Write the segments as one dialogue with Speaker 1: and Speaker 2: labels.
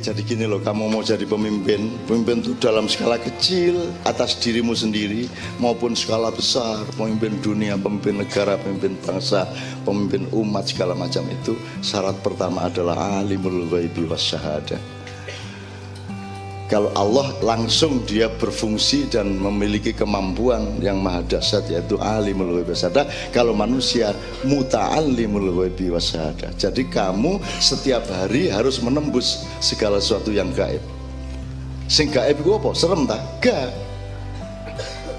Speaker 1: Jadi gini loh, kamu mau jadi pemimpin, pemimpin itu dalam skala kecil atas dirimu sendiri maupun skala besar, pemimpin dunia, pemimpin negara, pemimpin bangsa, pemimpin umat segala macam itu syarat pertama adalah alimul ghaibi wasyahadah kalau Allah langsung dia berfungsi dan memiliki kemampuan yang maha dahsyat yaitu alimul ghaibi wasyahada kalau manusia muta'allimul ghaibi wasyahada jadi kamu setiap hari harus menembus segala sesuatu yang gaib. Sing gaib itu apa? serem tak? gak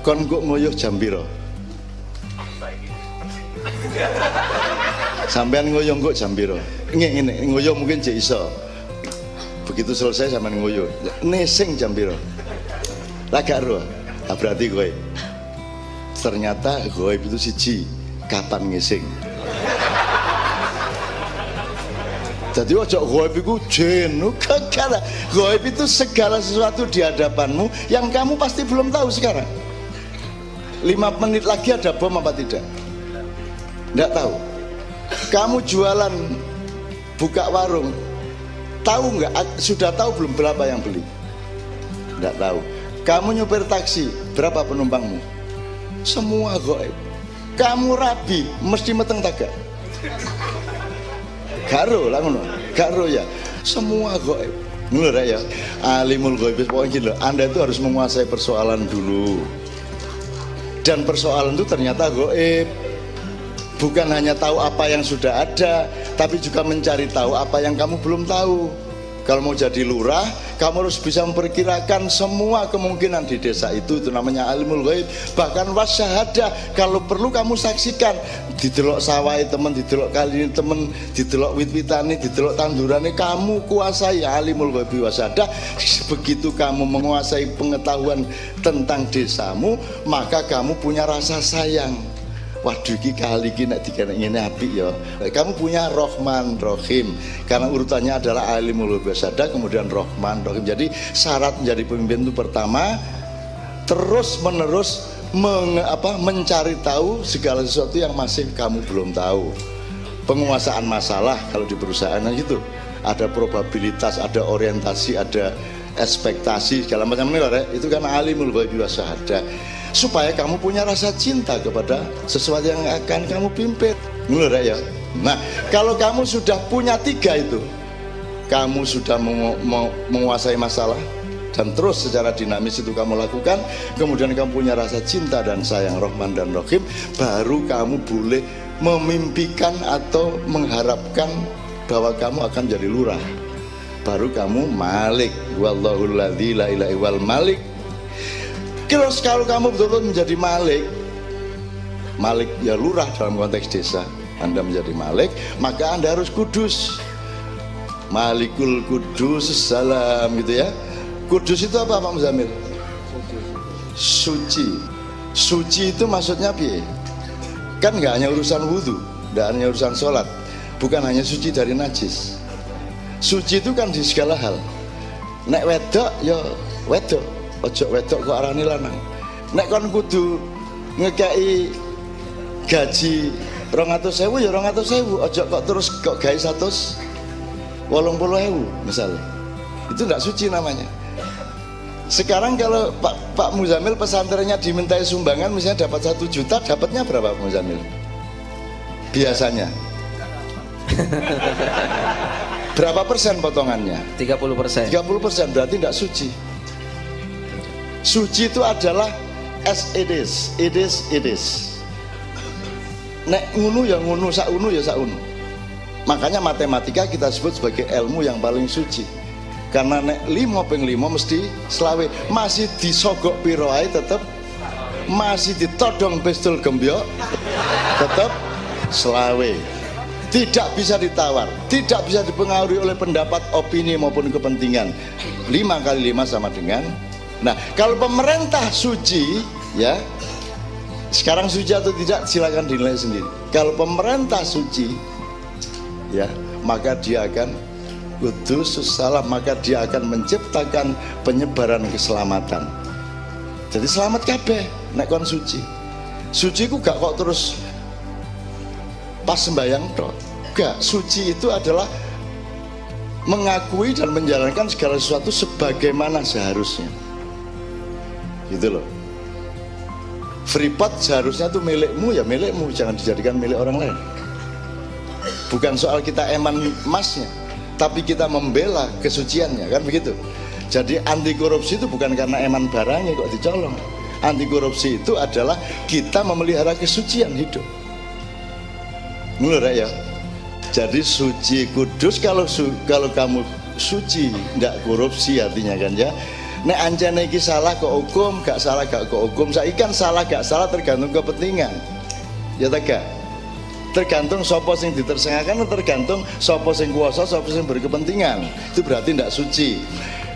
Speaker 1: kon kok ngoyoh jambiro sampean ngoyoh kok jambiro ini, ngoyoh mungkin jek begitu selesai sama ngoyo nesing jam biro lagak roh nah, berarti gue ternyata gue itu siji. Kapan ngising? Jadi ojo goib itu jenuh kekala goib itu segala sesuatu di hadapanmu yang kamu pasti belum tahu sekarang. Lima menit lagi ada bom apa tidak? Tidak tahu. Kamu jualan buka warung tahu nggak? Sudah tahu belum berapa yang beli? Nggak tahu. Kamu nyupir taksi berapa penumpangmu? Semua goib. Kamu rabi mesti meteng taga garo lah ngono. Garo ya. Semua goib. Ngono ya. Alimul goib pokoknya anda itu harus menguasai persoalan dulu. Dan persoalan itu ternyata goib. Bukan hanya tahu apa yang sudah ada tapi juga mencari tahu apa yang kamu belum tahu. Kalau mau jadi lurah kamu harus bisa memperkirakan semua kemungkinan di desa itu. Itu namanya alimul ghaib. Bahkan wasyahada kalau perlu kamu saksikan. Didelok sawah teman didelok kali ini teman didelok wit-witane didelok tandurane. Kamu kuasai alimul ghaib wasyahada begitu kamu menguasai pengetahuan tentang desamu maka kamu punya rasa sayang waduh iki kali iki nek dikene ngene apik ya. Kamu punya Rohman Rohim. Karena urutannya adalah alimul basada kemudian Rohman Rohim. Jadi syarat menjadi pemimpin itu pertama terus menerus meng, apa, mencari tahu segala sesuatu yang masih kamu belum tahu. Penguasaan masalah kalau di perusahaan gitu. Ada probabilitas ada orientasi ada ekspektasi segala macam ini itu kan alimul ghaibi wasahada supaya kamu punya rasa cinta kepada sesuatu yang akan kamu pimpin menurut ya? Nah kalau kamu sudah punya tiga itu kamu sudah menguasai masalah dan terus secara dinamis itu kamu lakukan kemudian kamu punya rasa cinta dan sayang Rohman dan Rohim baru kamu boleh memimpikan atau mengharapkan bahwa kamu akan jadi lurah. Baru kamu malik. Wallahul la ilaha malik Terus kalau kamu betul-betul menjadi malik, malik ya lurah dalam konteks desa, Anda menjadi malik, maka Anda harus kudus. Malikul kudus salam gitu ya. Kudus itu apa Pak Muzamil? Suci. Suci itu maksudnya piye? Kan nggak hanya urusan wudhu, nggak hanya urusan sholat, bukan hanya suci dari najis. Suci itu kan di segala hal. Nek wedok ya wedok, ojo wedok kok arani lanang. Nek kon kudu ngekei gaji rong atau sewu ya rong atau sewu ojo kok terus kok gawe satu wolong puluh ewu misalnya itu tidak suci namanya. Sekarang kalau Pak, Pak Muzamil pesantrennya dimintai sumbangan misalnya dapat satu juta dapatnya berapa Pak Muzamil? Biasanya. Berapa persen potongannya?
Speaker 2: 30 persen.
Speaker 1: 30 persen berarti tidak suci Suci itu adalah as it is, it is, it is. Nek ngunu ya ngunu, sak unu ya sak unu. Makanya matematika kita sebut sebagai ilmu yang paling suci. Karena nek limo ping limo mesti selawe masih disogok piroai tetap masih ditodong pistol gembyo tetap selawe tidak bisa ditawar tidak bisa dipengaruhi oleh pendapat opini maupun kepentingan lima kali lima sama dengan Nah, kalau pemerintah suci, ya, sekarang suci atau tidak silakan dinilai sendiri. Kalau pemerintah suci, ya, maka dia akan kudus salah, maka dia akan menciptakan penyebaran keselamatan. Jadi selamat kabeh nek kon suci. Suci ku gak kok terus pas sembayang dok. Gak, suci itu adalah mengakui dan menjalankan segala sesuatu sebagaimana seharusnya gitu loh. Freeport seharusnya itu milikmu ya milikmu. Jangan dijadikan milik orang lain. Bukan soal kita eman emasnya tapi kita membela kesuciannya. Kan begitu? Jadi anti korupsi itu bukan karena eman barangnya kok dicolong. Anti korupsi itu adalah kita memelihara kesucian hidup. Menurut ya? Jadi suci kudus kalau su, kalau kamu suci tidak korupsi artinya kan ya nek anjane iki salah kok hukum gak salah gak kok hukum. Saya ikan salah gak salah tergantung kepentingan. Ya tak gak? Tergantung sopo sing ditersengahkan tergantung sopo sing kuasa sopo sing berkepentingan. Itu berarti tidak suci.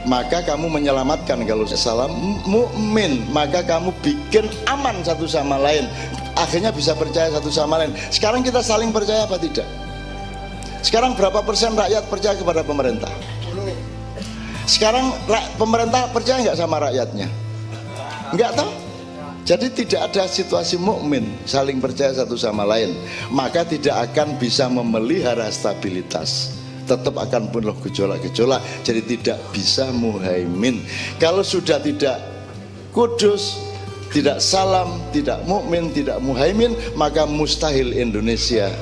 Speaker 1: Maka kamu menyelamatkan kalau salah. Mukmin maka kamu bikin aman satu sama lain. Akhirnya bisa percaya satu sama lain. Sekarang kita saling percaya apa tidak? Sekarang berapa persen rakyat percaya kepada pemerintah? Sekarang pemerintah percaya nggak sama rakyatnya? Nggak tahu. Jadi tidak ada situasi mukmin saling percaya satu sama lain, maka tidak akan bisa memelihara stabilitas. Tetap akan penuh gejolak-gejolak, jadi tidak bisa muhaimin. Kalau sudah tidak kudus, tidak salam, tidak mukmin, tidak muhaimin, maka mustahil Indonesia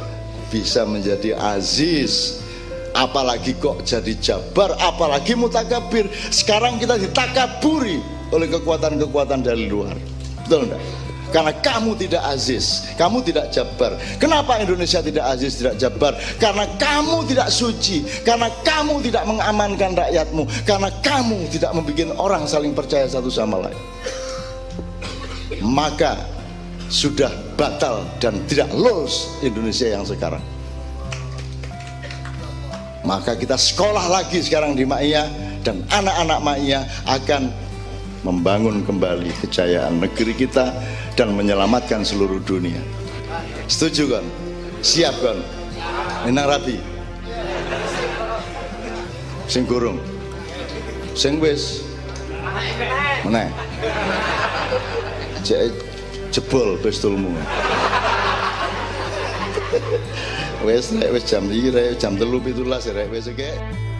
Speaker 1: bisa menjadi aziz apalagi kok jadi jabar apalagi mutakabir sekarang kita ditakaburi oleh kekuatan-kekuatan dari luar betul enggak karena kamu tidak aziz, kamu tidak jabar. Kenapa Indonesia tidak aziz, tidak jabar? Karena kamu tidak suci, karena kamu tidak mengamankan rakyatmu, karena kamu tidak membuat orang saling percaya satu sama lain. Maka sudah batal dan tidak lolos Indonesia yang sekarang maka kita sekolah lagi sekarang di Ma'iyah dan anak-anak Ma'iyah akan membangun kembali kejayaan negeri kita dan menyelamatkan seluruh dunia. Setuju kan? siap kan? Inang Rabi sing gurung? Sing wis? Mana? Jebol pistolmu wes wis jam 2 jam 3 17 rek wis oke